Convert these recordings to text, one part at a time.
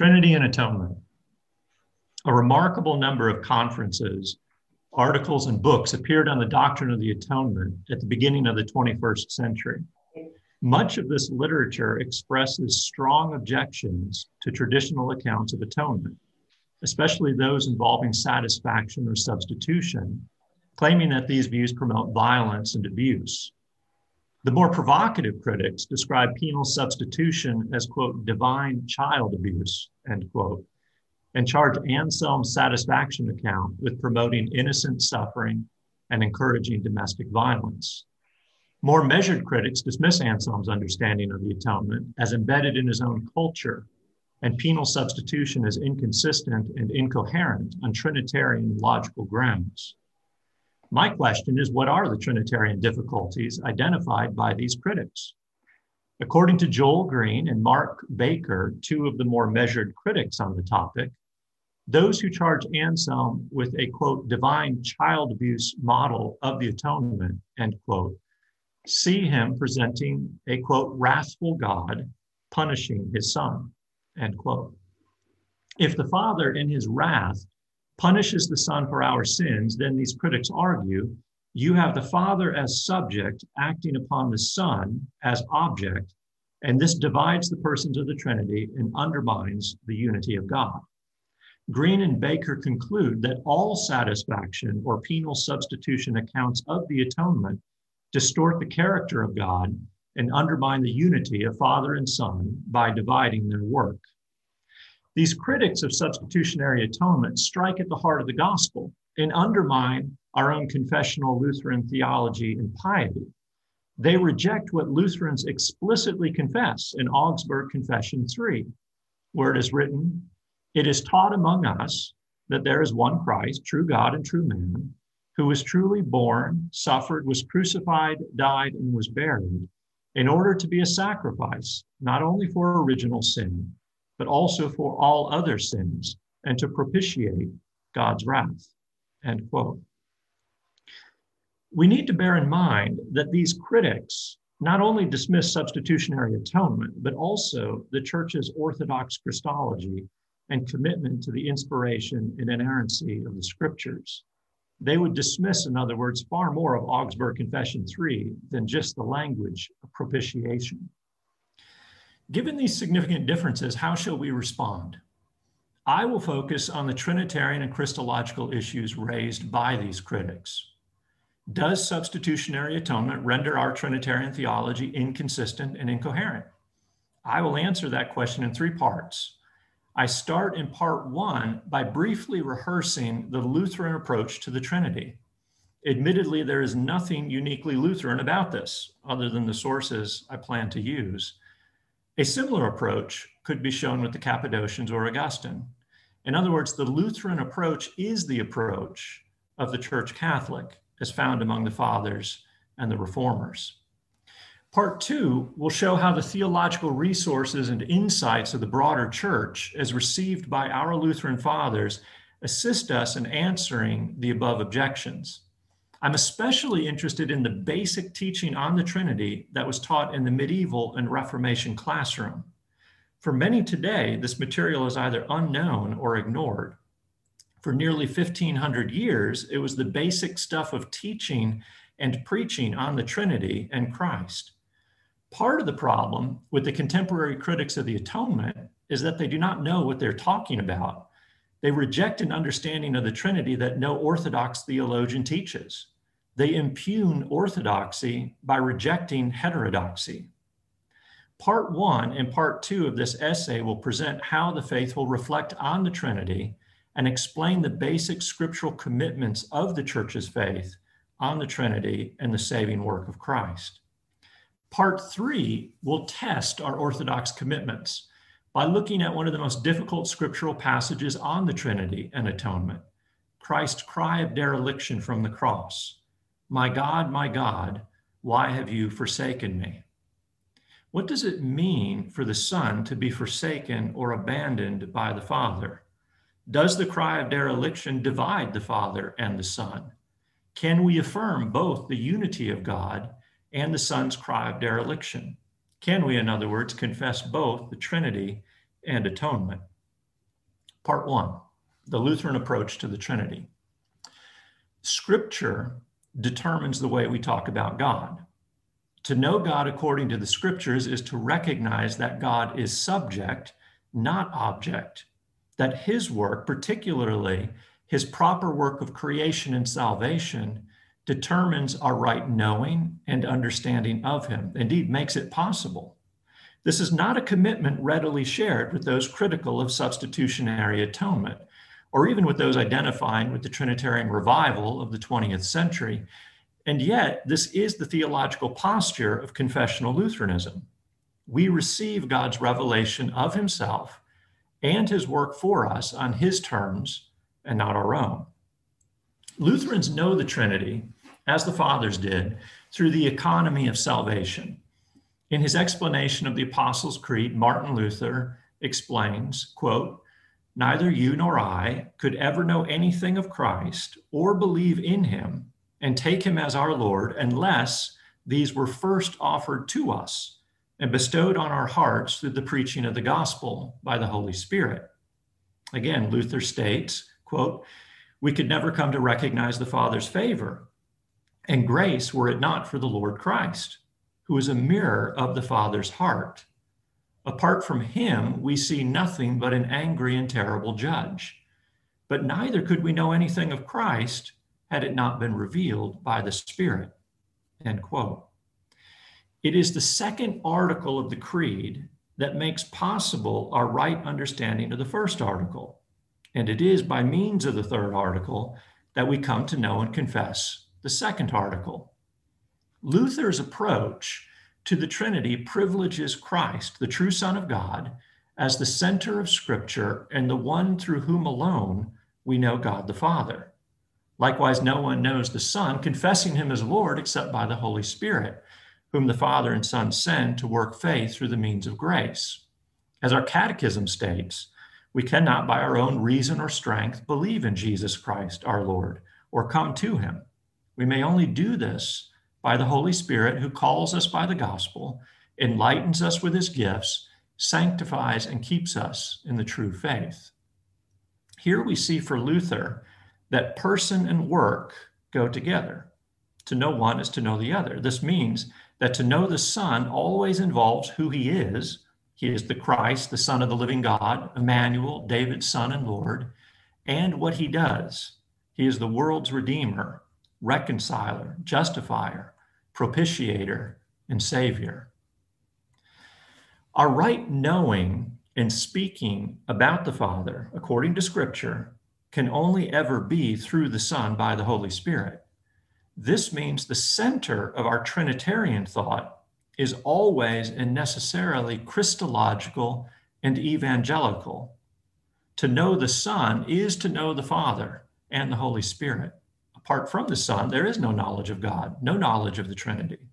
Trinity and Atonement. A remarkable number of conferences, articles, and books appeared on the doctrine of the atonement at the beginning of the 21st century. Much of this literature expresses strong objections to traditional accounts of atonement, especially those involving satisfaction or substitution, claiming that these views promote violence and abuse. The more provocative critics describe penal substitution as, quote, divine child abuse, end quote, and charge Anselm's satisfaction account with promoting innocent suffering and encouraging domestic violence. More measured critics dismiss Anselm's understanding of the atonement as embedded in his own culture, and penal substitution as inconsistent and incoherent on Trinitarian logical grounds. My question is what are the Trinitarian difficulties identified by these critics? According to Joel Green and Mark Baker, two of the more measured critics on the topic, those who charge Anselm with a quote, divine child abuse model of the atonement, end quote, see him presenting a quote, wrathful God punishing his son, end quote. If the Father in his wrath punishes the Son for our sins, then these critics argue you have the Father as subject acting upon the Son as object, and this divides the persons of the Trinity and undermines the unity of God. Green and Baker conclude that all satisfaction or penal substitution accounts of the atonement distort the character of God and undermine the unity of Father and Son by dividing their work. These critics of substitutionary atonement strike at the heart of the gospel and undermine our own confessional Lutheran theology and piety. They reject what Lutherans explicitly confess in Augsburg Confession 3, where it is written, It is taught among us that there is one Christ, true God and true man, who was truly born, suffered, was crucified, died, and was buried, in order to be a sacrifice, not only for original sin, but also for all other sins and to propitiate God's wrath. End quote. We need to bear in mind that these critics not only dismiss substitutionary atonement, but also the church's orthodox Christology and commitment to the inspiration and inerrancy of the scriptures. They would dismiss, in other words, far more of Augsburg Confession 3 than just the language of propitiation. Given these significant differences, how shall we respond? I will focus on the Trinitarian and Christological issues raised by these critics. Does substitutionary atonement render our Trinitarian theology inconsistent and incoherent? I will answer that question in three parts. I start in part one by briefly rehearsing the Lutheran approach to the Trinity. Admittedly, there is nothing uniquely Lutheran about this, other than the sources I plan to use. A similar approach could be shown with the Cappadocians or Augustine. In other words, the Lutheran approach is the approach of the Church Catholic as found among the Fathers and the Reformers. Part two will show how the theological resources and insights of the broader church, as received by our Lutheran fathers, assist us in answering the above objections. I'm especially interested in the basic teaching on the Trinity that was taught in the medieval and Reformation classroom. For many today, this material is either unknown or ignored. For nearly 1500 years, it was the basic stuff of teaching and preaching on the Trinity and Christ. Part of the problem with the contemporary critics of the atonement is that they do not know what they're talking about. They reject an understanding of the Trinity that no Orthodox theologian teaches. They impugn orthodoxy by rejecting heterodoxy. Part one and part two of this essay will present how the faithful reflect on the Trinity and explain the basic scriptural commitments of the church's faith on the Trinity and the saving work of Christ. Part three will test our Orthodox commitments by looking at one of the most difficult scriptural passages on the Trinity and atonement Christ's cry of dereliction from the cross. My God, my God, why have you forsaken me? What does it mean for the Son to be forsaken or abandoned by the Father? Does the cry of dereliction divide the Father and the Son? Can we affirm both the unity of God and the Son's cry of dereliction? Can we, in other words, confess both the Trinity and atonement? Part one the Lutheran approach to the Trinity. Scripture determines the way we talk about God. To know God according to the scriptures is to recognize that God is subject, not object, that his work, particularly his proper work of creation and salvation, determines our right knowing and understanding of him, indeed, makes it possible. This is not a commitment readily shared with those critical of substitutionary atonement, or even with those identifying with the Trinitarian revival of the 20th century, and yet, this is the theological posture of confessional Lutheranism. We receive God's revelation of himself and his work for us on his terms and not our own. Lutherans know the Trinity, as the fathers did, through the economy of salvation. In his explanation of the Apostles' Creed, Martin Luther explains, quote, Neither you nor I could ever know anything of Christ or believe in him and take him as our Lord unless these were first offered to us and bestowed on our hearts through the preaching of the gospel by the Holy Spirit. Again, Luther states, quote, we could never come to recognize the Father's favor and grace were it not for the Lord Christ, who is a mirror of the Father's heart. Apart from him, we see nothing but an angry and terrible judge. But neither could we know anything of Christ had it not been revealed by the Spirit. End quote. It is the second article of the Creed that makes possible our right understanding of the first article. And it is by means of the third article that we come to know and confess the second article. Luther's approach to the Trinity privileges Christ, the true Son of God, as the center of Scripture and the one through whom alone we know God the Father. Likewise, no one knows the Son, confessing him as Lord, except by the Holy Spirit, whom the Father and Son send to work faith through the means of grace. As our catechism states, we cannot by our own reason or strength believe in Jesus Christ, our Lord, or come to him. We may only do this by the Holy Spirit who calls us by the gospel, enlightens us with his gifts, sanctifies and keeps us in the true faith. Here we see for Luther that person and work go together. To know one is to know the other. This means that to know the Son always involves who he is. He is the Christ, the Son of the living God, Emmanuel, David's Son and Lord, and what he does. He is the world's Redeemer, reconciler, justifier, propitiator, and Savior. Our right knowing and speaking about the Father, according to Scripture, can only ever be through the Son by the Holy Spirit. This means the center of our Trinitarian thought is always and necessarily Christological and evangelical. To know the Son is to know the Father and the Holy Spirit. Apart from the Son, there is no knowledge of God, no knowledge of the Trinity.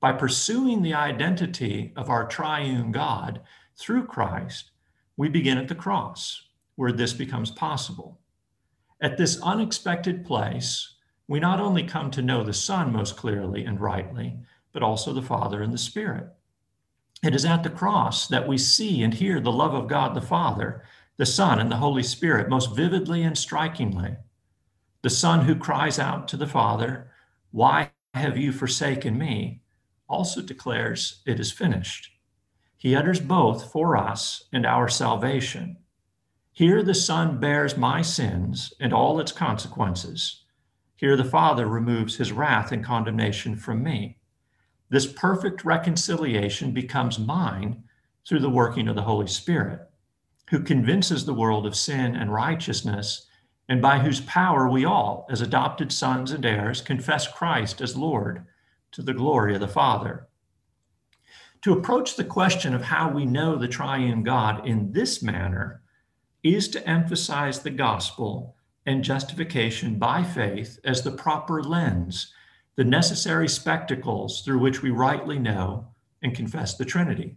By pursuing the identity of our triune God through Christ, we begin at the cross where this becomes possible. At this unexpected place, we not only come to know the Son most clearly and rightly, but also the Father and the Spirit. It is at the cross that we see and hear the love of God the Father, the Son, and the Holy Spirit most vividly and strikingly. The Son who cries out to the Father, Why have you forsaken me? also declares, It is finished. He utters both for us and our salvation. Here the Son bears my sins and all its consequences. Here the Father removes his wrath and condemnation from me. This perfect reconciliation becomes mine through the working of the Holy Spirit, who convinces the world of sin and righteousness, and by whose power we all, as adopted sons and heirs, confess Christ as Lord to the glory of the Father. To approach the question of how we know the triune God in this manner is to emphasize the gospel and justification by faith as the proper lens, the necessary spectacles through which we rightly know and confess the Trinity.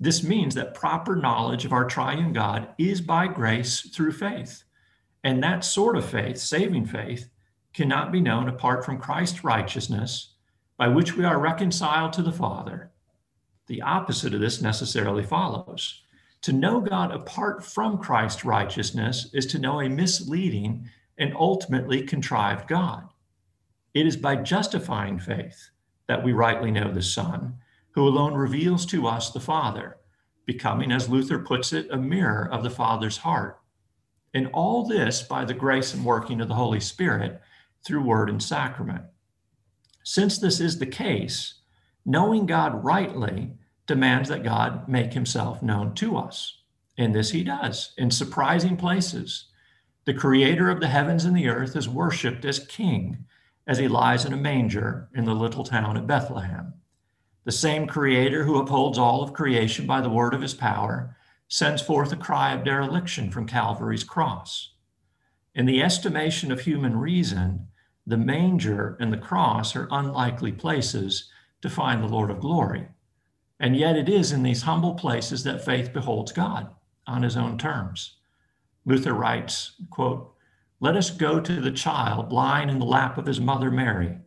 This means that proper knowledge of our triune God is by grace through faith. And that sort of faith, saving faith, cannot be known apart from Christ's righteousness, by which we are reconciled to the Father. The opposite of this necessarily follows. To know God apart from Christ's righteousness is to know a misleading and ultimately contrived God. It is by justifying faith that we rightly know the Son, who alone reveals to us the Father, becoming, as Luther puts it, a mirror of the Father's heart. And all this by the grace and working of the Holy Spirit through word and sacrament. Since this is the case, knowing God rightly demands that God make himself known to us. And this he does in surprising places. The creator of the heavens and the earth is worshiped as king as he lies in a manger in the little town of Bethlehem. The same creator who upholds all of creation by the word of his power sends forth a cry of dereliction from Calvary's cross. In the estimation of human reason, the manger and the cross are unlikely places to find the Lord of glory. And yet it is in these humble places that faith beholds God on his own terms. Luther writes, quote, let us go to the child lying in the lap of his mother Mary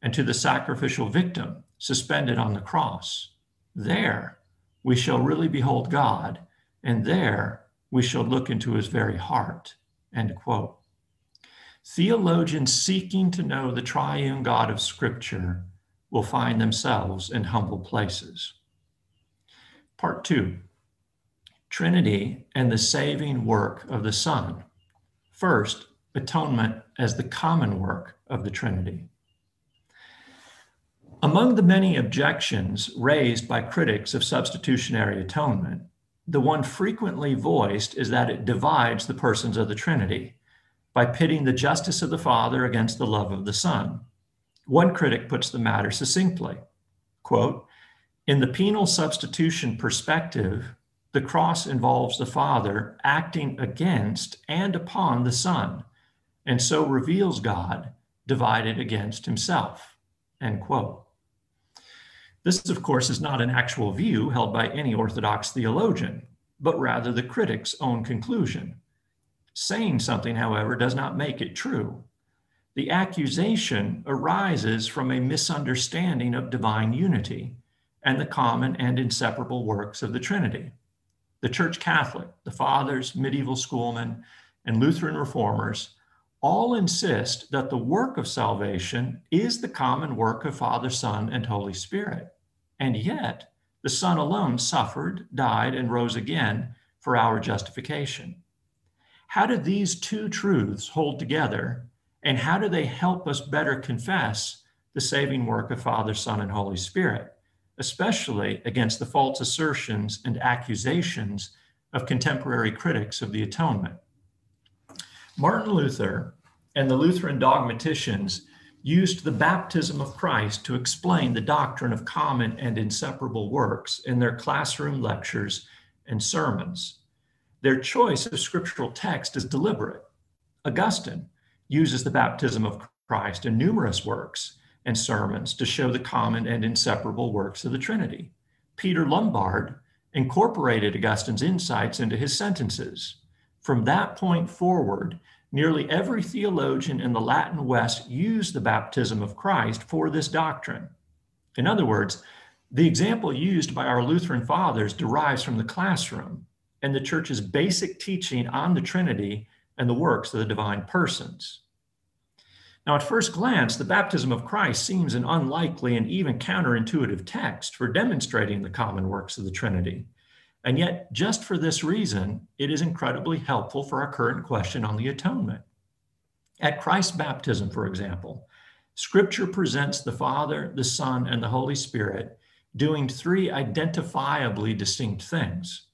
and to the sacrificial victim suspended on the cross. There we shall really behold God, and there we shall look into his very heart. End quote. Theologians seeking to know the triune God of Scripture will find themselves in humble places. Part two Trinity and the saving work of the Son. First, atonement as the common work of the Trinity. Among the many objections raised by critics of substitutionary atonement, the one frequently voiced is that it divides the persons of the Trinity by pitting the justice of the Father against the love of the Son. One critic puts the matter succinctly quote, In the penal substitution perspective, the cross involves the Father acting against and upon the Son, and so reveals God divided against himself. End quote. This, of course, is not an actual view held by any Orthodox theologian, but rather the critic's own conclusion. Saying something, however, does not make it true. The accusation arises from a misunderstanding of divine unity and the common and inseparable works of the Trinity. The Church Catholic, the Fathers, medieval schoolmen, and Lutheran reformers all insist that the work of salvation is the common work of Father, Son, and Holy Spirit. And yet, the Son alone suffered, died, and rose again for our justification. How do these two truths hold together, and how do they help us better confess the saving work of Father, Son, and Holy Spirit, especially against the false assertions and accusations of contemporary critics of the atonement? Martin Luther and the Lutheran dogmaticians used the baptism of Christ to explain the doctrine of common and inseparable works in their classroom lectures and sermons. Their choice of scriptural text is deliberate. Augustine uses the baptism of Christ in numerous works and sermons to show the common and inseparable works of the Trinity. Peter Lombard incorporated Augustine's insights into his sentences. From that point forward, nearly every theologian in the Latin West used the baptism of Christ for this doctrine. In other words, the example used by our Lutheran fathers derives from the classroom and the church's basic teaching on the Trinity and the works of the divine persons. Now, at first glance, the baptism of Christ seems an unlikely and even counterintuitive text for demonstrating the common works of the Trinity. And yet, just for this reason, it is incredibly helpful for our current question on the atonement. At Christ's baptism, for example, Scripture presents the Father, the Son, and the Holy Spirit doing three identifiably distinct things.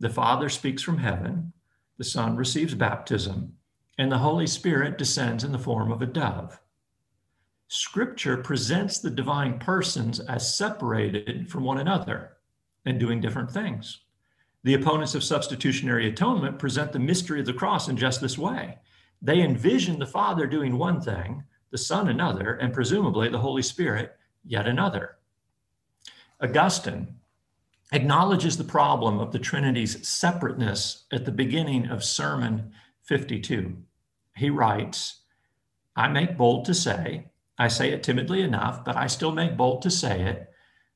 The Father speaks from heaven, the Son receives baptism, and the Holy Spirit descends in the form of a dove. Scripture presents the divine persons as separated from one another and doing different things. The opponents of substitutionary atonement present the mystery of the cross in just this way. They envision the Father doing one thing, the Son another, and presumably the Holy Spirit yet another. Augustine acknowledges the problem of the Trinity's separateness at the beginning of Sermon 52. He writes, I make bold to say, I say it timidly enough, but I still make bold to say it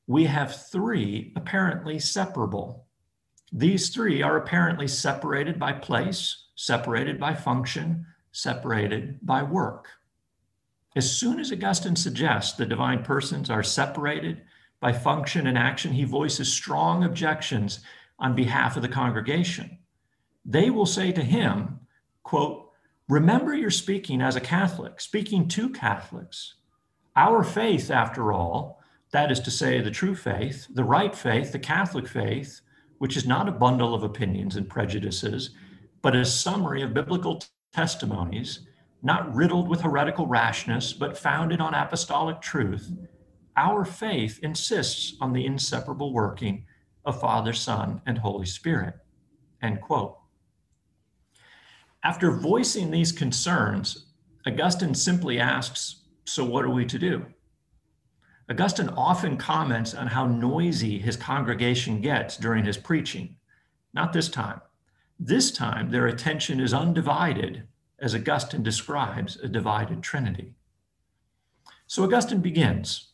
we have three apparently separable. These three are apparently separated by place, separated by function, separated by work. As soon as Augustine suggests the divine persons are separated by function and action, he voices strong objections on behalf of the congregation. They will say to him, quote, remember you're speaking as a Catholic, speaking to Catholics. Our faith, after all, that is to say, the true faith, the right faith, the Catholic faith, which is not a bundle of opinions and prejudices, but a summary of biblical testimonies, not riddled with heretical rashness, but founded on apostolic truth, our faith insists on the inseparable working of Father, Son, and Holy Spirit. End quote. After voicing these concerns, Augustine simply asks, So what are we to do? Augustine often comments on how noisy his congregation gets during his preaching. Not this time. This time, their attention is undivided, as Augustine describes a divided Trinity. So Augustine begins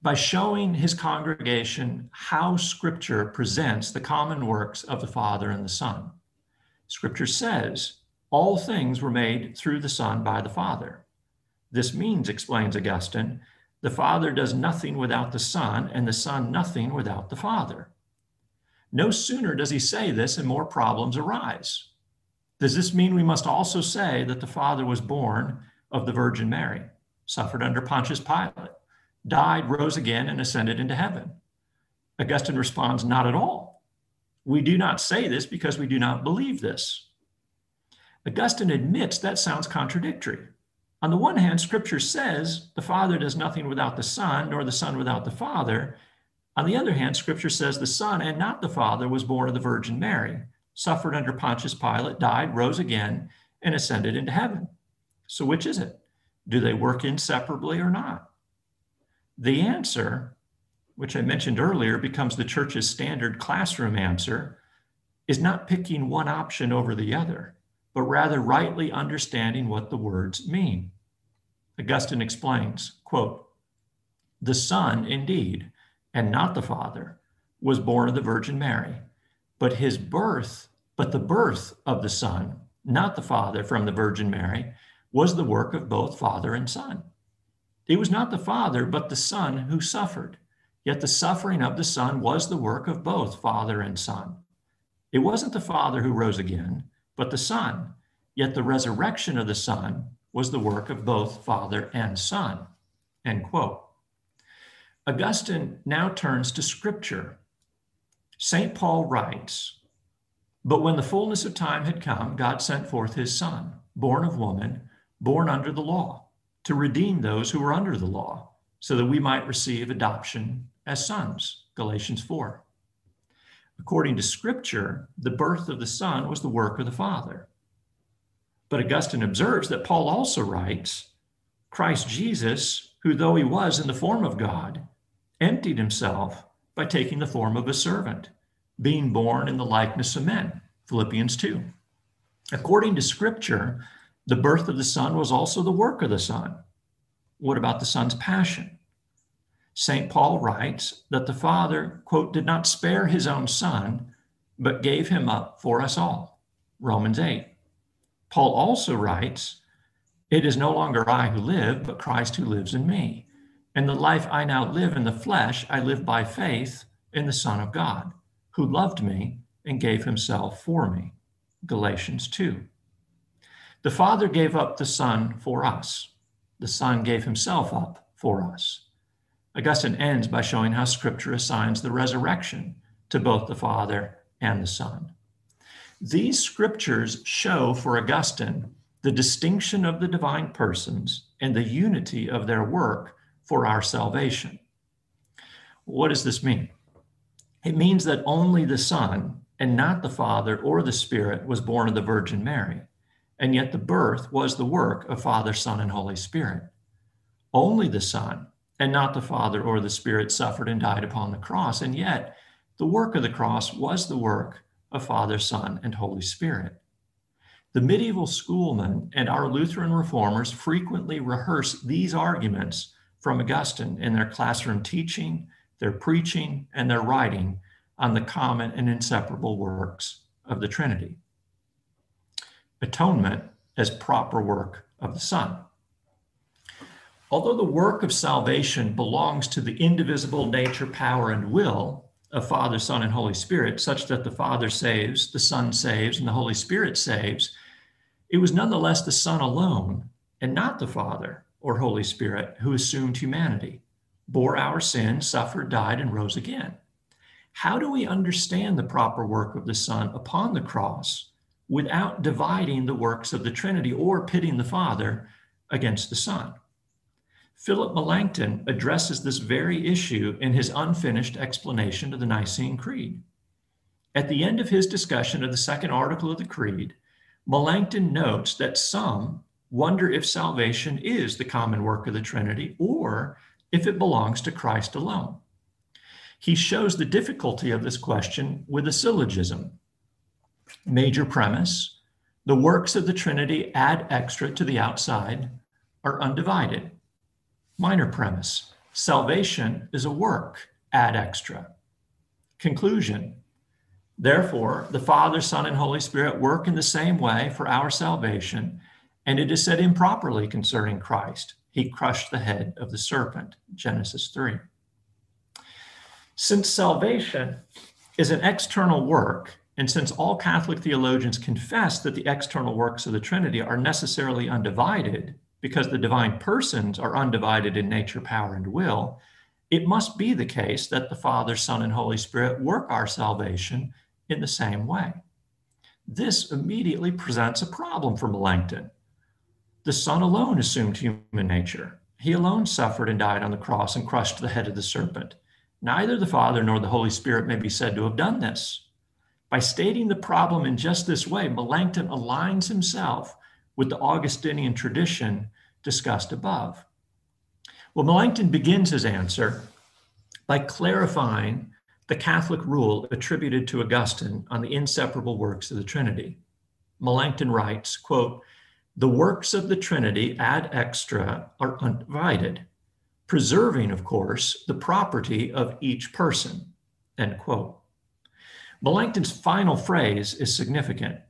by showing his congregation how Scripture presents the common works of the Father and the Son. Scripture says, All things were made through the Son by the Father. This means, explains Augustine, the Father does nothing without the Son, and the Son nothing without the Father. No sooner does he say this, and more problems arise. Does this mean we must also say that the Father was born of the Virgin Mary, suffered under Pontius Pilate, died, rose again, and ascended into heaven? Augustine responds, Not at all. We do not say this because we do not believe this. Augustine admits that sounds contradictory. On the one hand, scripture says the Father does nothing without the Son, nor the Son without the Father. On the other hand, scripture says the Son and not the Father was born of the Virgin Mary, suffered under Pontius Pilate, died, rose again, and ascended into heaven. So, which is it? Do they work inseparably or not? The answer, which I mentioned earlier, becomes the church's standard classroom answer, is not picking one option over the other but rather rightly understanding what the words mean. Augustine explains, quote, the Son, indeed, and not the Father, was born of the Virgin Mary, but his birth, but the birth of the Son, not the Father from the Virgin Mary, was the work of both Father and Son. It was not the Father, but the Son who suffered. Yet the suffering of the Son was the work of both Father and Son. It wasn't the Father who rose again, but the Son. Yet the resurrection of the Son was the work of both Father and Son. End quote. Augustine now turns to Scripture. St. Paul writes, But when the fullness of time had come, God sent forth his Son, born of woman, born under the law, to redeem those who were under the law, so that we might receive adoption as sons. Galatians 4. According to Scripture, the birth of the Son was the work of the Father. But Augustine observes that Paul also writes Christ Jesus, who though he was in the form of God, emptied himself by taking the form of a servant, being born in the likeness of men. Philippians 2. According to Scripture, the birth of the Son was also the work of the Son. What about the Son's passion? St. Paul writes that the Father, quote, did not spare his own Son, but gave him up for us all. Romans 8. Paul also writes, It is no longer I who live, but Christ who lives in me. And the life I now live in the flesh, I live by faith in the Son of God, who loved me and gave himself for me. Galatians 2. The Father gave up the Son for us. The Son gave himself up for us. Augustine ends by showing how Scripture assigns the resurrection to both the Father and the Son. These scriptures show for Augustine the distinction of the divine persons and the unity of their work for our salvation. What does this mean? It means that only the Son and not the Father or the Spirit was born of the Virgin Mary, and yet the birth was the work of Father, Son, and Holy Spirit. Only the Son and not the Father or the Spirit suffered and died upon the cross. And yet, the work of the cross was the work of Father, Son, and Holy Spirit. The medieval schoolmen and our Lutheran reformers frequently rehearse these arguments from Augustine in their classroom teaching, their preaching, and their writing on the common and inseparable works of the Trinity. Atonement as proper work of the Son. Although the work of salvation belongs to the indivisible nature, power, and will of Father, Son, and Holy Spirit, such that the Father saves, the Son saves, and the Holy Spirit saves, it was nonetheless the Son alone, and not the Father or Holy Spirit, who assumed humanity, bore our sin, suffered, died, and rose again. How do we understand the proper work of the Son upon the cross without dividing the works of the Trinity or pitting the Father against the Son? Philip Melanchthon addresses this very issue in his unfinished explanation of the Nicene Creed. At the end of his discussion of the second article of the Creed, Melanchthon notes that some wonder if salvation is the common work of the Trinity or if it belongs to Christ alone. He shows the difficulty of this question with a syllogism. Major premise the works of the Trinity ad extra to the outside are undivided. Minor premise salvation is a work ad extra. Conclusion Therefore, the Father, Son, and Holy Spirit work in the same way for our salvation, and it is said improperly concerning Christ. He crushed the head of the serpent, Genesis 3. Since salvation is an external work, and since all Catholic theologians confess that the external works of the Trinity are necessarily undivided, because the divine persons are undivided in nature, power, and will, it must be the case that the Father, Son, and Holy Spirit work our salvation in the same way. This immediately presents a problem for Melanchthon. The Son alone assumed human nature. He alone suffered and died on the cross and crushed the head of the serpent. Neither the Father nor the Holy Spirit may be said to have done this. By stating the problem in just this way, Melanchthon aligns himself with the Augustinian tradition discussed above? Well, Melanchthon begins his answer by clarifying the Catholic rule attributed to Augustine on the inseparable works of the Trinity. Melanchthon writes, quote, the works of the Trinity ad extra are undivided, preserving, of course, the property of each person, end quote. Melanchthon's final phrase is significant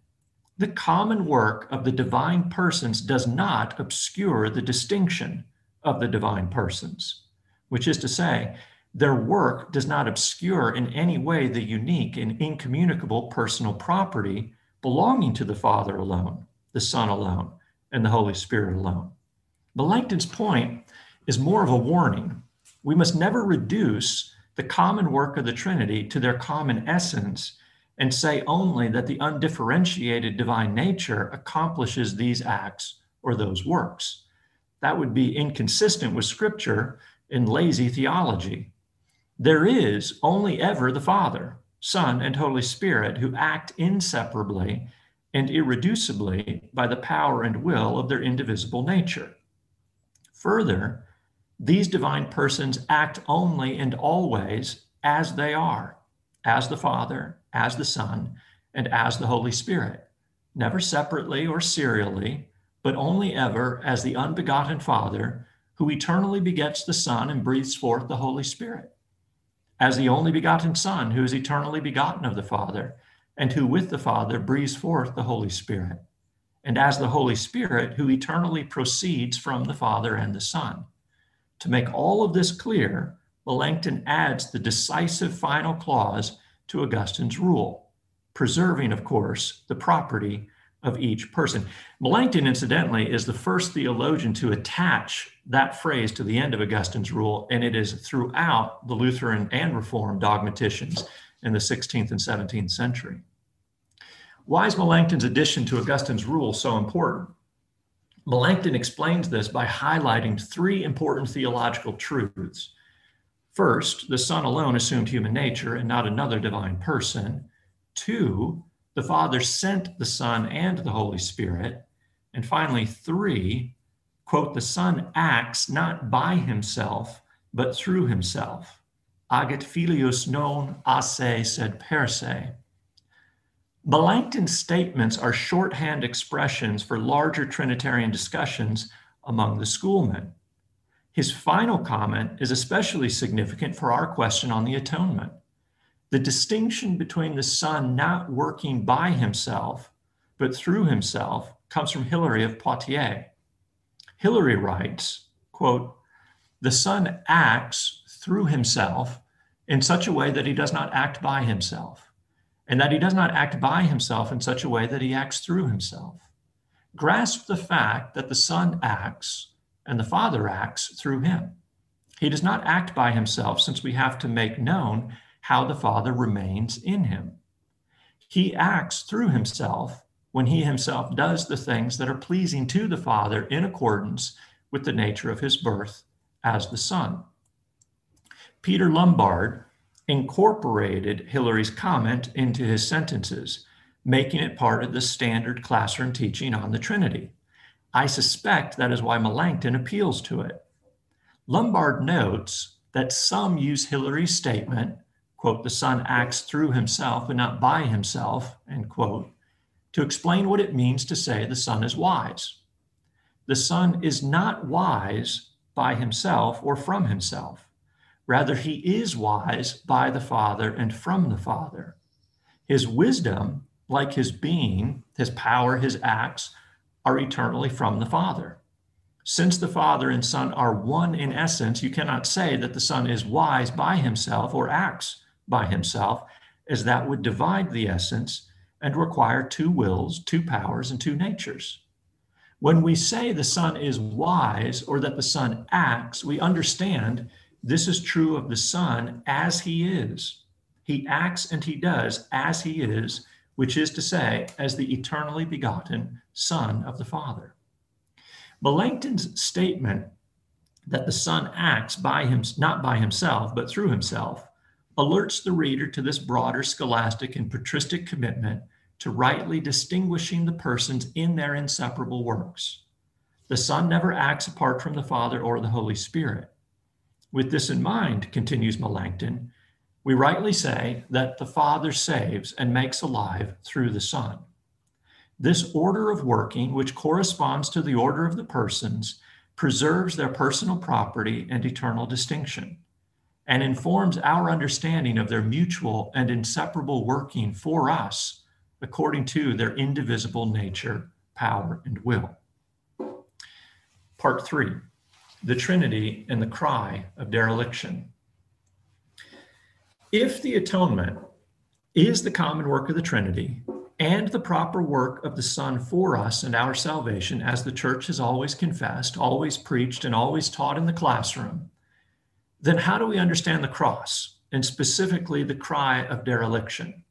the common work of the divine persons does not obscure the distinction of the divine persons, which is to say, their work does not obscure in any way the unique and incommunicable personal property belonging to the Father alone, the Son alone, and the Holy Spirit alone. Melanchthon's point is more of a warning. We must never reduce the common work of the Trinity to their common essence and say only that the undifferentiated divine nature accomplishes these acts or those works. That would be inconsistent with scripture in lazy theology. There is only ever the Father, Son, and Holy Spirit who act inseparably and irreducibly by the power and will of their indivisible nature. Further, these divine persons act only and always as they are, as the Father, as the Son, and as the Holy Spirit, never separately or serially, but only ever as the unbegotten Father, who eternally begets the Son and breathes forth the Holy Spirit, as the only begotten Son, who is eternally begotten of the Father, and who with the Father breathes forth the Holy Spirit, and as the Holy Spirit, who eternally proceeds from the Father and the Son. To make all of this clear, Melanchthon adds the decisive final clause to Augustine's rule, preserving, of course, the property of each person. Melanchthon, incidentally, is the first theologian to attach that phrase to the end of Augustine's rule, and it is throughout the Lutheran and Reformed dogmaticians in the 16th and 17th century. Why is Melanchthon's addition to Augustine's rule so important? Melanchthon explains this by highlighting three important theological truths First, the Son alone assumed human nature and not another divine person. Two, the Father sent the Son and the Holy Spirit. And finally, three, quote, the Son acts not by himself, but through himself. Agit filius non a se sed per se. Melanchthon's statements are shorthand expressions for larger Trinitarian discussions among the schoolmen. His final comment is especially significant for our question on the atonement. The distinction between the Son not working by himself, but through himself, comes from Hilary of Poitiers. Hilary writes, quote, the Son acts through himself in such a way that he does not act by himself, and that he does not act by himself in such a way that he acts through himself. Grasp the fact that the Son acts and the Father acts through him. He does not act by himself since we have to make known how the Father remains in him. He acts through himself when he himself does the things that are pleasing to the Father in accordance with the nature of his birth as the Son. Peter Lombard incorporated Hilary's comment into his sentences, making it part of the standard classroom teaching on the Trinity. I suspect that is why Melanchthon appeals to it. Lombard notes that some use Hilary's statement, quote, the Son acts through himself and not by himself, end quote, to explain what it means to say the Son is wise. The Son is not wise by himself or from himself. Rather, he is wise by the Father and from the Father. His wisdom, like his being, his power, his acts, are eternally from the Father. Since the Father and Son are one in essence, you cannot say that the Son is wise by himself or acts by himself, as that would divide the essence and require two wills, two powers, and two natures. When we say the Son is wise or that the Son acts, we understand this is true of the Son as he is. He acts and he does as he is, which is to say, as the eternally begotten Son of the Father. Melanchthon's statement that the Son acts by him, not by himself, but through himself, alerts the reader to this broader scholastic and patristic commitment to rightly distinguishing the persons in their inseparable works. The Son never acts apart from the Father or the Holy Spirit. With this in mind, continues Melanchthon, we rightly say that the Father saves and makes alive through the Son. This order of working, which corresponds to the order of the persons, preserves their personal property and eternal distinction, and informs our understanding of their mutual and inseparable working for us according to their indivisible nature, power, and will. Part three the Trinity and the cry of dereliction. If the atonement is the common work of the Trinity and the proper work of the Son for us and our salvation, as the church has always confessed, always preached, and always taught in the classroom, then how do we understand the cross and specifically the cry of dereliction?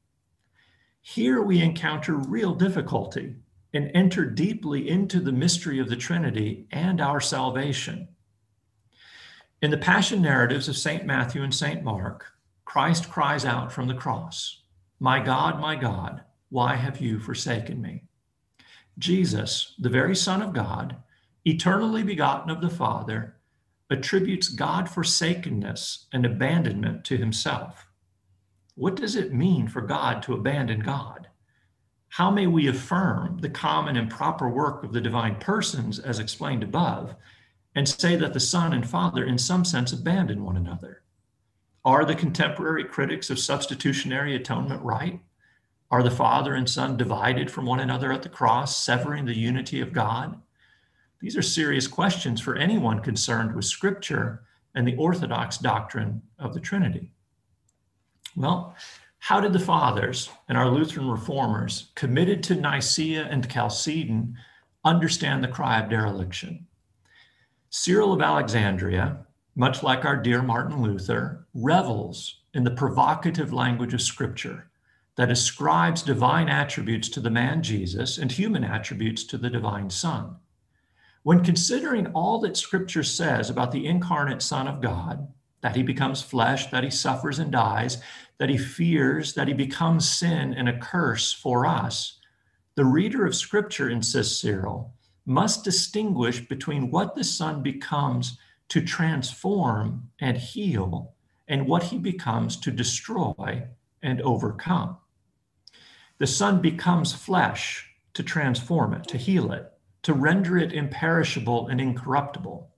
Here we encounter real difficulty and enter deeply into the mystery of the Trinity and our salvation. In the Passion narratives of St. Matthew and St. Mark, Christ cries out from the cross, My God, my God, why have you forsaken me? Jesus, the very Son of God, eternally begotten of the Father, attributes God forsakenness and abandonment to himself. What does it mean for God to abandon God? How may we affirm the common and proper work of the divine persons as explained above and say that the Son and Father, in some sense, abandon one another? Are the contemporary critics of substitutionary atonement right? Are the Father and Son divided from one another at the cross, severing the unity of God? These are serious questions for anyone concerned with Scripture and the Orthodox doctrine of the Trinity. Well, how did the Fathers and our Lutheran reformers, committed to Nicaea and Chalcedon, understand the cry of dereliction? Cyril of Alexandria, much like our dear Martin Luther, revels in the provocative language of Scripture that ascribes divine attributes to the man Jesus and human attributes to the divine Son. When considering all that Scripture says about the incarnate Son of God, that he becomes flesh, that he suffers and dies, that he fears, that he becomes sin and a curse for us, the reader of Scripture, insists Cyril, must distinguish between what the Son becomes to transform and heal and what he becomes to destroy and overcome. The Son becomes flesh to transform it, to heal it, to render it imperishable and incorruptible.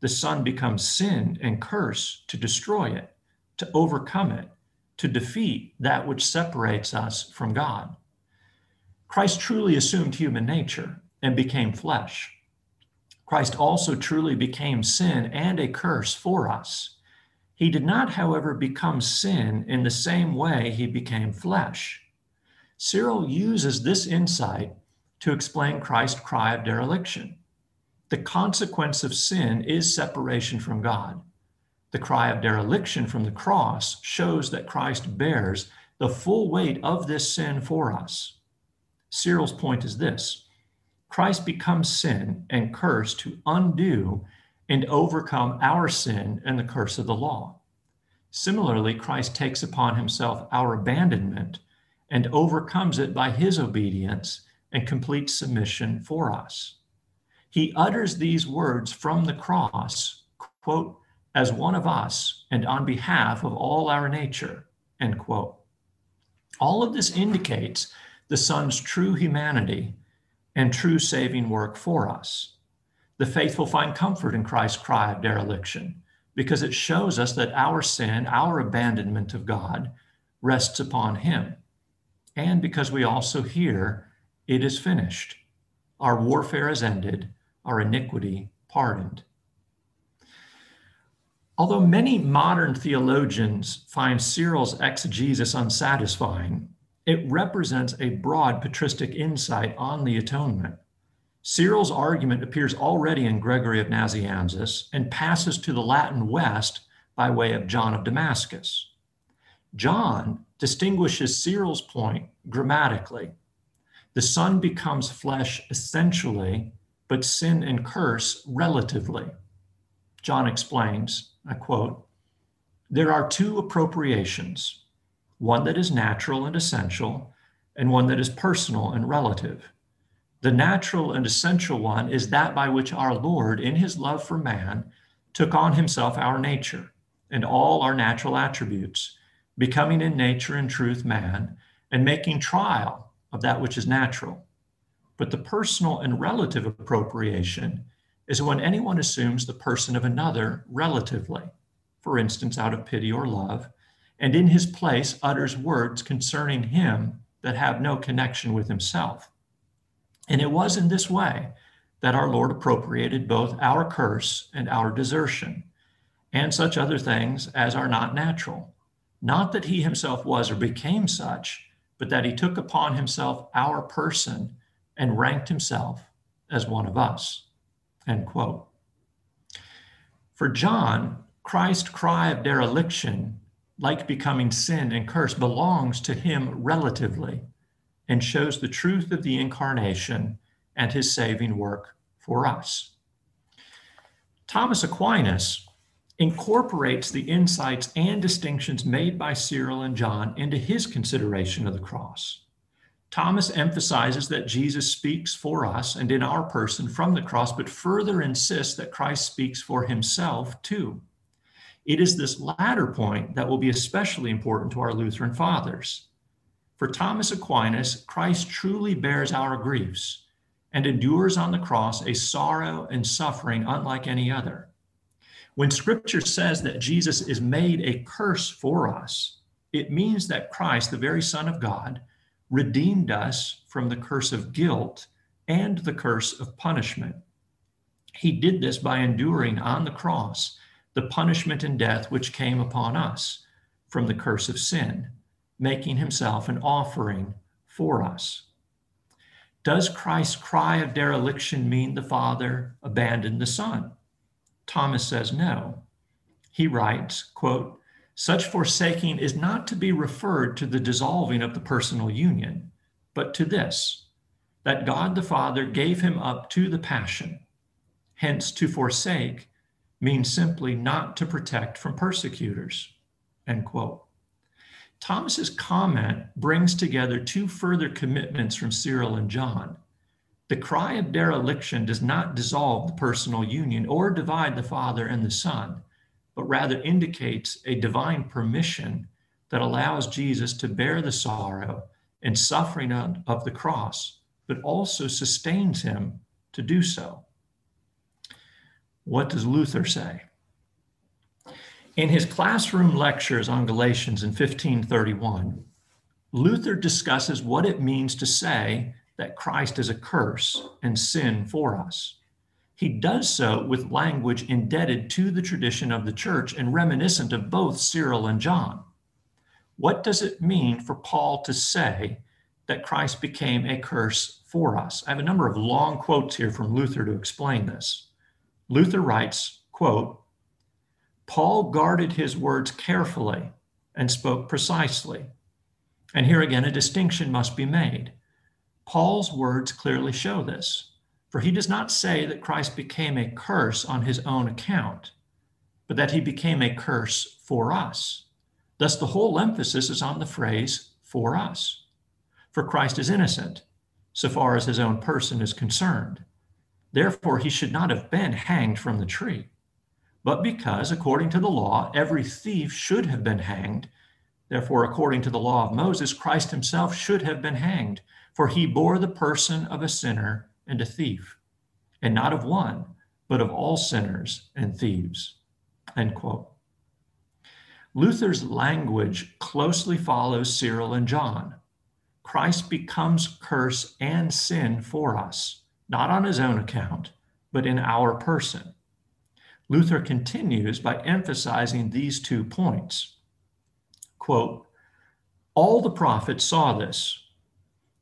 The Son becomes sin and curse to destroy it, to overcome it, to defeat that which separates us from God. Christ truly assumed human nature and became flesh. Christ also truly became sin and a curse for us. He did not, however, become sin in the same way he became flesh. Cyril uses this insight to explain Christ's cry of dereliction. The consequence of sin is separation from God. The cry of dereliction from the cross shows that Christ bears the full weight of this sin for us. Cyril's point is this Christ becomes sin and curse to undo and overcome our sin and the curse of the law. Similarly, Christ takes upon himself our abandonment and overcomes it by his obedience and complete submission for us. He utters these words from the cross, quote, as one of us and on behalf of all our nature, end quote. All of this indicates the Son's true humanity and true saving work for us. The faithful find comfort in Christ's cry of dereliction because it shows us that our sin, our abandonment of God, rests upon Him. And because we also hear, it is finished. Our warfare is ended, our iniquity pardoned. Although many modern theologians find Cyril's exegesis unsatisfying, it represents a broad patristic insight on the atonement. Cyril's argument appears already in Gregory of Nazianzus and passes to the Latin West by way of John of Damascus. John distinguishes Cyril's point grammatically. The Son becomes flesh essentially, but sin and curse relatively. John explains, I quote, there are two appropriations one that is natural and essential, and one that is personal and relative. The natural and essential one is that by which our Lord, in his love for man, took on himself our nature and all our natural attributes, becoming in nature and truth man, and making trial of that which is natural. But the personal and relative appropriation is when anyone assumes the person of another relatively, for instance, out of pity or love, and in his place utters words concerning him that have no connection with himself. And it was in this way that our Lord appropriated both our curse and our desertion, and such other things as are not natural. Not that he himself was or became such, but that he took upon himself our person and ranked himself as one of us. End quote. For John, Christ's cry of dereliction like becoming sin and curse, belongs to him relatively and shows the truth of the incarnation and his saving work for us. Thomas Aquinas incorporates the insights and distinctions made by Cyril and John into his consideration of the cross. Thomas emphasizes that Jesus speaks for us and in our person from the cross, but further insists that Christ speaks for himself too. It is this latter point that will be especially important to our Lutheran fathers. For Thomas Aquinas, Christ truly bears our griefs and endures on the cross a sorrow and suffering unlike any other. When scripture says that Jesus is made a curse for us, it means that Christ, the very Son of God, redeemed us from the curse of guilt and the curse of punishment. He did this by enduring on the cross the punishment and death which came upon us from the curse of sin, making himself an offering for us. Does Christ's cry of dereliction mean the Father abandoned the Son? Thomas says no. He writes, quote, such forsaking is not to be referred to the dissolving of the personal union, but to this, that God the Father gave him up to the passion. Hence, to forsake means simply not to protect from persecutors, end quote. Thomas's comment brings together two further commitments from Cyril and John. The cry of dereliction does not dissolve the personal union or divide the Father and the Son, but rather indicates a divine permission that allows Jesus to bear the sorrow and suffering of the cross, but also sustains him to do so. What does Luther say? In his classroom lectures on Galatians in 1531, Luther discusses what it means to say that Christ is a curse and sin for us. He does so with language indebted to the tradition of the church and reminiscent of both Cyril and John. What does it mean for Paul to say that Christ became a curse for us? I have a number of long quotes here from Luther to explain this. Luther writes, quote, Paul guarded his words carefully and spoke precisely. And here again, a distinction must be made. Paul's words clearly show this, for he does not say that Christ became a curse on his own account, but that he became a curse for us. Thus, the whole emphasis is on the phrase for us. For Christ is innocent, so far as his own person is concerned. Therefore, he should not have been hanged from the tree but because, according to the law, every thief should have been hanged. Therefore, according to the law of Moses, Christ himself should have been hanged, for he bore the person of a sinner and a thief, and not of one, but of all sinners and thieves. End quote. Luther's language closely follows Cyril and John. Christ becomes curse and sin for us, not on his own account, but in our person. Luther continues by emphasizing these two points. Quote, all the prophets saw this,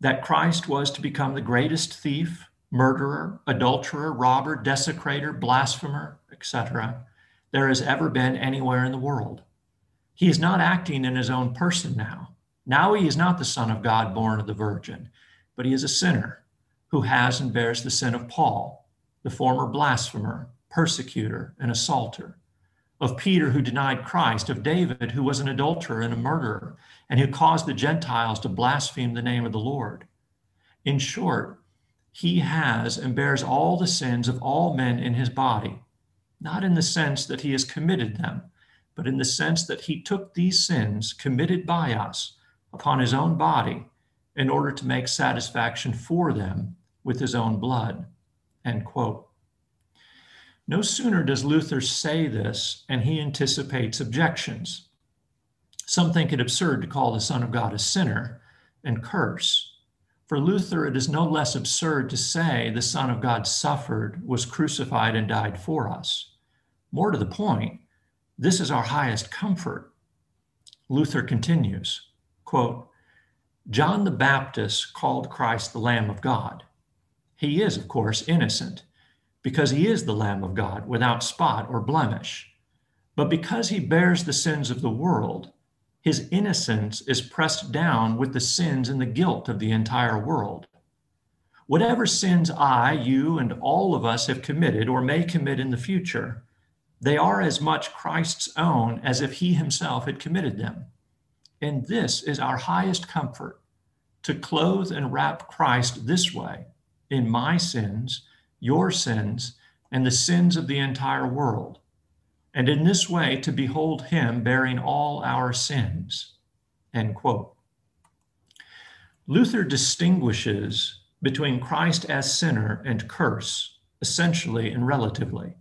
that Christ was to become the greatest thief, murderer, adulterer, robber, desecrator, blasphemer, etc., there has ever been anywhere in the world. He is not acting in his own person now. Now he is not the Son of God born of the Virgin, but he is a sinner who has and bears the sin of Paul, the former blasphemer, persecutor, and assaulter, of Peter, who denied Christ, of David, who was an adulterer and a murderer, and who caused the Gentiles to blaspheme the name of the Lord. In short, he has and bears all the sins of all men in his body, not in the sense that he has committed them, but in the sense that he took these sins committed by us upon his own body in order to make satisfaction for them with his own blood. End quote. No sooner does Luther say this, and he anticipates objections. Some think it absurd to call the Son of God a sinner and curse. For Luther, it is no less absurd to say the Son of God suffered, was crucified, and died for us. More to the point, this is our highest comfort. Luther continues, quote, John the Baptist called Christ the Lamb of God. He is, of course, innocent because he is the Lamb of God without spot or blemish. But because he bears the sins of the world, his innocence is pressed down with the sins and the guilt of the entire world. Whatever sins I, you, and all of us have committed or may commit in the future, they are as much Christ's own as if he himself had committed them. And this is our highest comfort to clothe and wrap Christ this way in my sins your sins, and the sins of the entire world, and in this way to behold him bearing all our sins. End quote. Luther distinguishes between Christ as sinner and curse, essentially and relatively.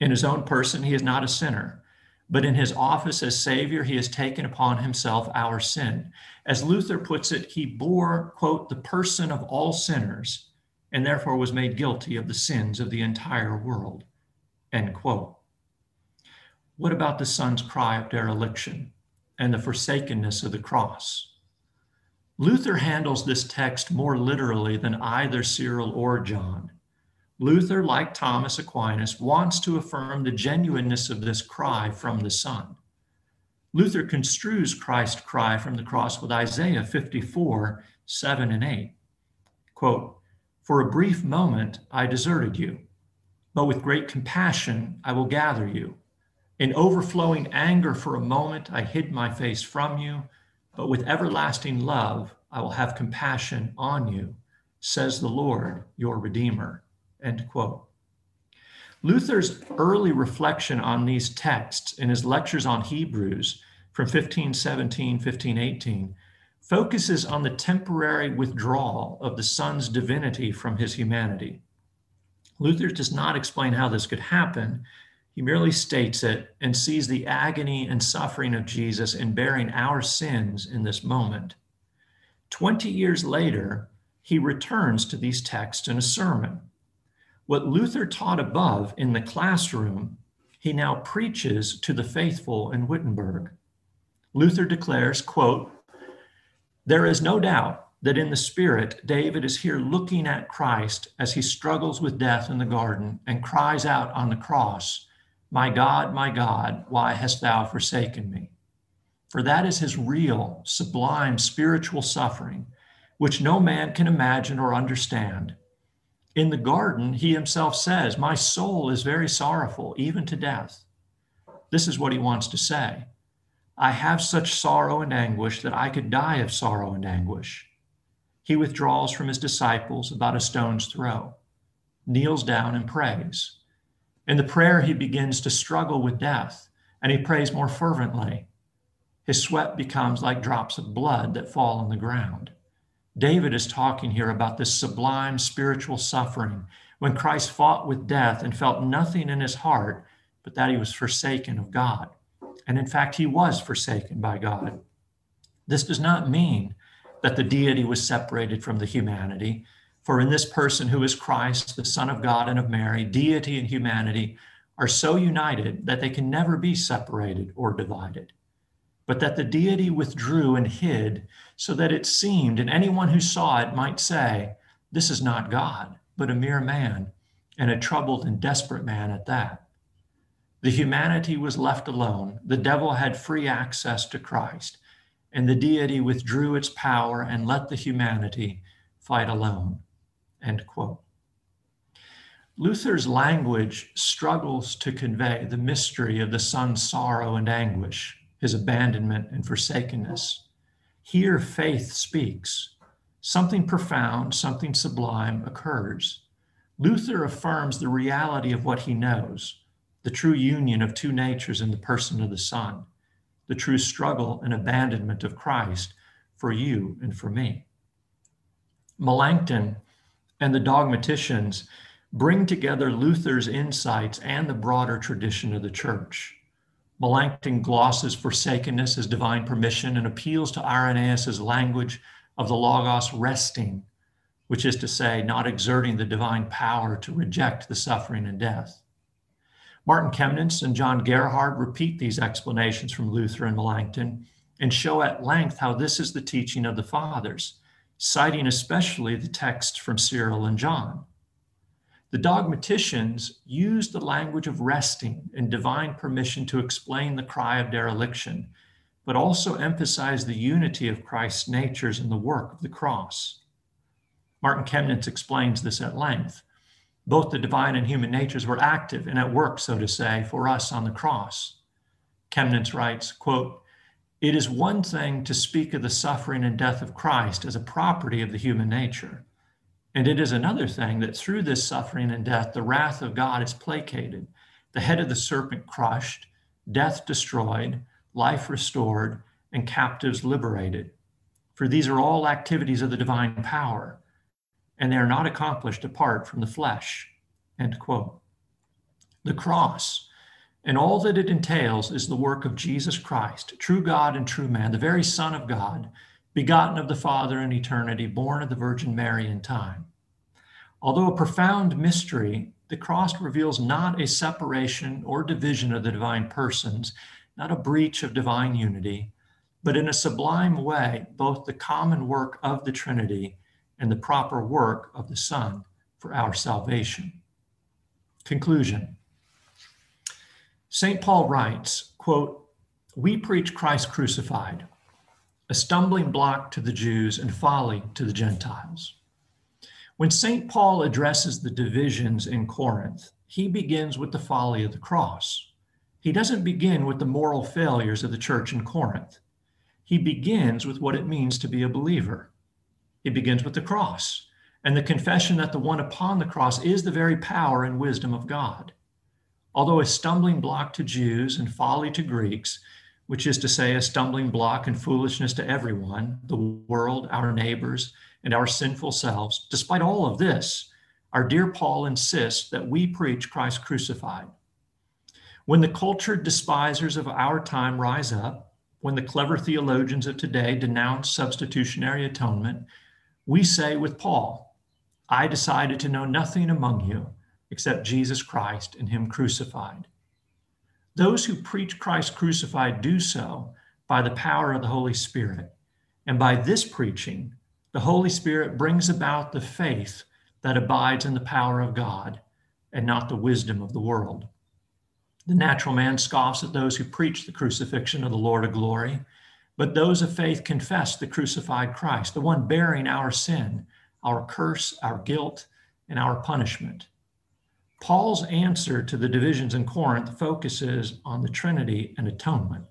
In his own person, he is not a sinner, but in his office as Savior, he has taken upon himself our sin. As Luther puts it, he bore, quote, the person of all sinners and therefore was made guilty of the sins of the entire world. End quote. What about the son's cry of dereliction and the forsakenness of the cross? Luther handles this text more literally than either Cyril or John. Luther, like Thomas Aquinas, wants to affirm the genuineness of this cry from the Son. Luther construes Christ's cry from the cross with Isaiah 54, 7 and 8. Quote, for a brief moment, I deserted you, but with great compassion, I will gather you. In overflowing anger, for a moment, I hid my face from you, but with everlasting love, I will have compassion on you, says the Lord, your Redeemer. End quote. Luther's early reflection on these texts in his lectures on Hebrews from 1517, 1518 focuses on the temporary withdrawal of the Son's divinity from his humanity. Luther does not explain how this could happen. He merely states it and sees the agony and suffering of Jesus in bearing our sins in this moment. 20 years later, he returns to these texts in a sermon. What Luther taught above in the classroom, he now preaches to the faithful in Wittenberg. Luther declares, quote, there is no doubt that in the spirit, David is here looking at Christ as he struggles with death in the garden and cries out on the cross, My God, my God, why hast thou forsaken me? For that is his real, sublime spiritual suffering, which no man can imagine or understand. In the garden, he himself says, My soul is very sorrowful, even to death. This is what he wants to say I have such sorrow and anguish that I could die of sorrow and anguish. He withdraws from his disciples about a stone's throw, kneels down and prays. In the prayer, he begins to struggle with death, and he prays more fervently. His sweat becomes like drops of blood that fall on the ground. David is talking here about this sublime spiritual suffering when Christ fought with death and felt nothing in his heart but that he was forsaken of God. And in fact, he was forsaken by God. This does not mean that the deity was separated from the humanity. For in this person who is Christ, the Son of God and of Mary, deity and humanity are so united that they can never be separated or divided. But that the deity withdrew and hid so that it seemed, and anyone who saw it might say, This is not God, but a mere man, and a troubled and desperate man at that. The humanity was left alone. The devil had free access to Christ and the deity withdrew its power and let the humanity fight alone. End quote. Luther's language struggles to convey the mystery of the Son's sorrow and anguish, his abandonment and forsakenness. Here, faith speaks. Something profound, something sublime occurs. Luther affirms the reality of what he knows, the true union of two natures in the person of the Son the true struggle and abandonment of Christ for you and for me. Melanchthon and the dogmaticians bring together Luther's insights and the broader tradition of the church. Melanchthon glosses forsakenness as divine permission and appeals to Irenaeus's language of the Logos resting, which is to say, not exerting the divine power to reject the suffering and death. Martin Chemnitz and John Gerhard repeat these explanations from Luther and Melanchthon and show at length how this is the teaching of the fathers, citing especially the text from Cyril and John. The dogmaticians use the language of resting and divine permission to explain the cry of dereliction, but also emphasize the unity of Christ's natures in the work of the cross. Martin Chemnitz explains this at length both the divine and human natures were active and at work, so to say, for us on the cross. Chemnitz writes, quote, it is one thing to speak of the suffering and death of Christ as a property of the human nature. And it is another thing that through this suffering and death, the wrath of God is placated, the head of the serpent crushed, death destroyed, life restored, and captives liberated. For these are all activities of the divine power and they are not accomplished apart from the flesh. End quote. The cross and all that it entails is the work of Jesus Christ, true God and true man, the very Son of God, begotten of the Father in eternity, born of the Virgin Mary in time. Although a profound mystery, the cross reveals not a separation or division of the divine persons, not a breach of divine unity, but in a sublime way, both the common work of the Trinity and the proper work of the Son for our salvation. Conclusion St. Paul writes, quote, We preach Christ crucified, a stumbling block to the Jews and folly to the Gentiles. When St. Paul addresses the divisions in Corinth, he begins with the folly of the cross. He doesn't begin with the moral failures of the church in Corinth. He begins with what it means to be a believer. It begins with the cross and the confession that the one upon the cross is the very power and wisdom of God. Although a stumbling block to Jews and folly to Greeks, which is to say, a stumbling block and foolishness to everyone, the world, our neighbors, and our sinful selves, despite all of this, our dear Paul insists that we preach Christ crucified. When the cultured despisers of our time rise up, when the clever theologians of today denounce substitutionary atonement, we say with Paul, I decided to know nothing among you except Jesus Christ and Him crucified. Those who preach Christ crucified do so by the power of the Holy Spirit. And by this preaching, the Holy Spirit brings about the faith that abides in the power of God and not the wisdom of the world. The natural man scoffs at those who preach the crucifixion of the Lord of glory, but those of faith confess the crucified Christ, the one bearing our sin, our curse, our guilt, and our punishment. Paul's answer to the divisions in Corinth focuses on the Trinity and atonement.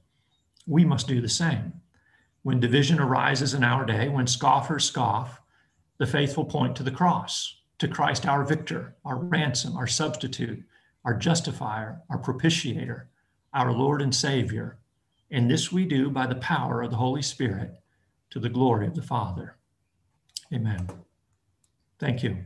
We must do the same. When division arises in our day, when scoffers scoff, the faithful point to the cross, to Christ our victor, our ransom, our substitute, our justifier, our propitiator, our Lord and Savior. And this we do by the power of the Holy Spirit to the glory of the Father. Amen. Thank you.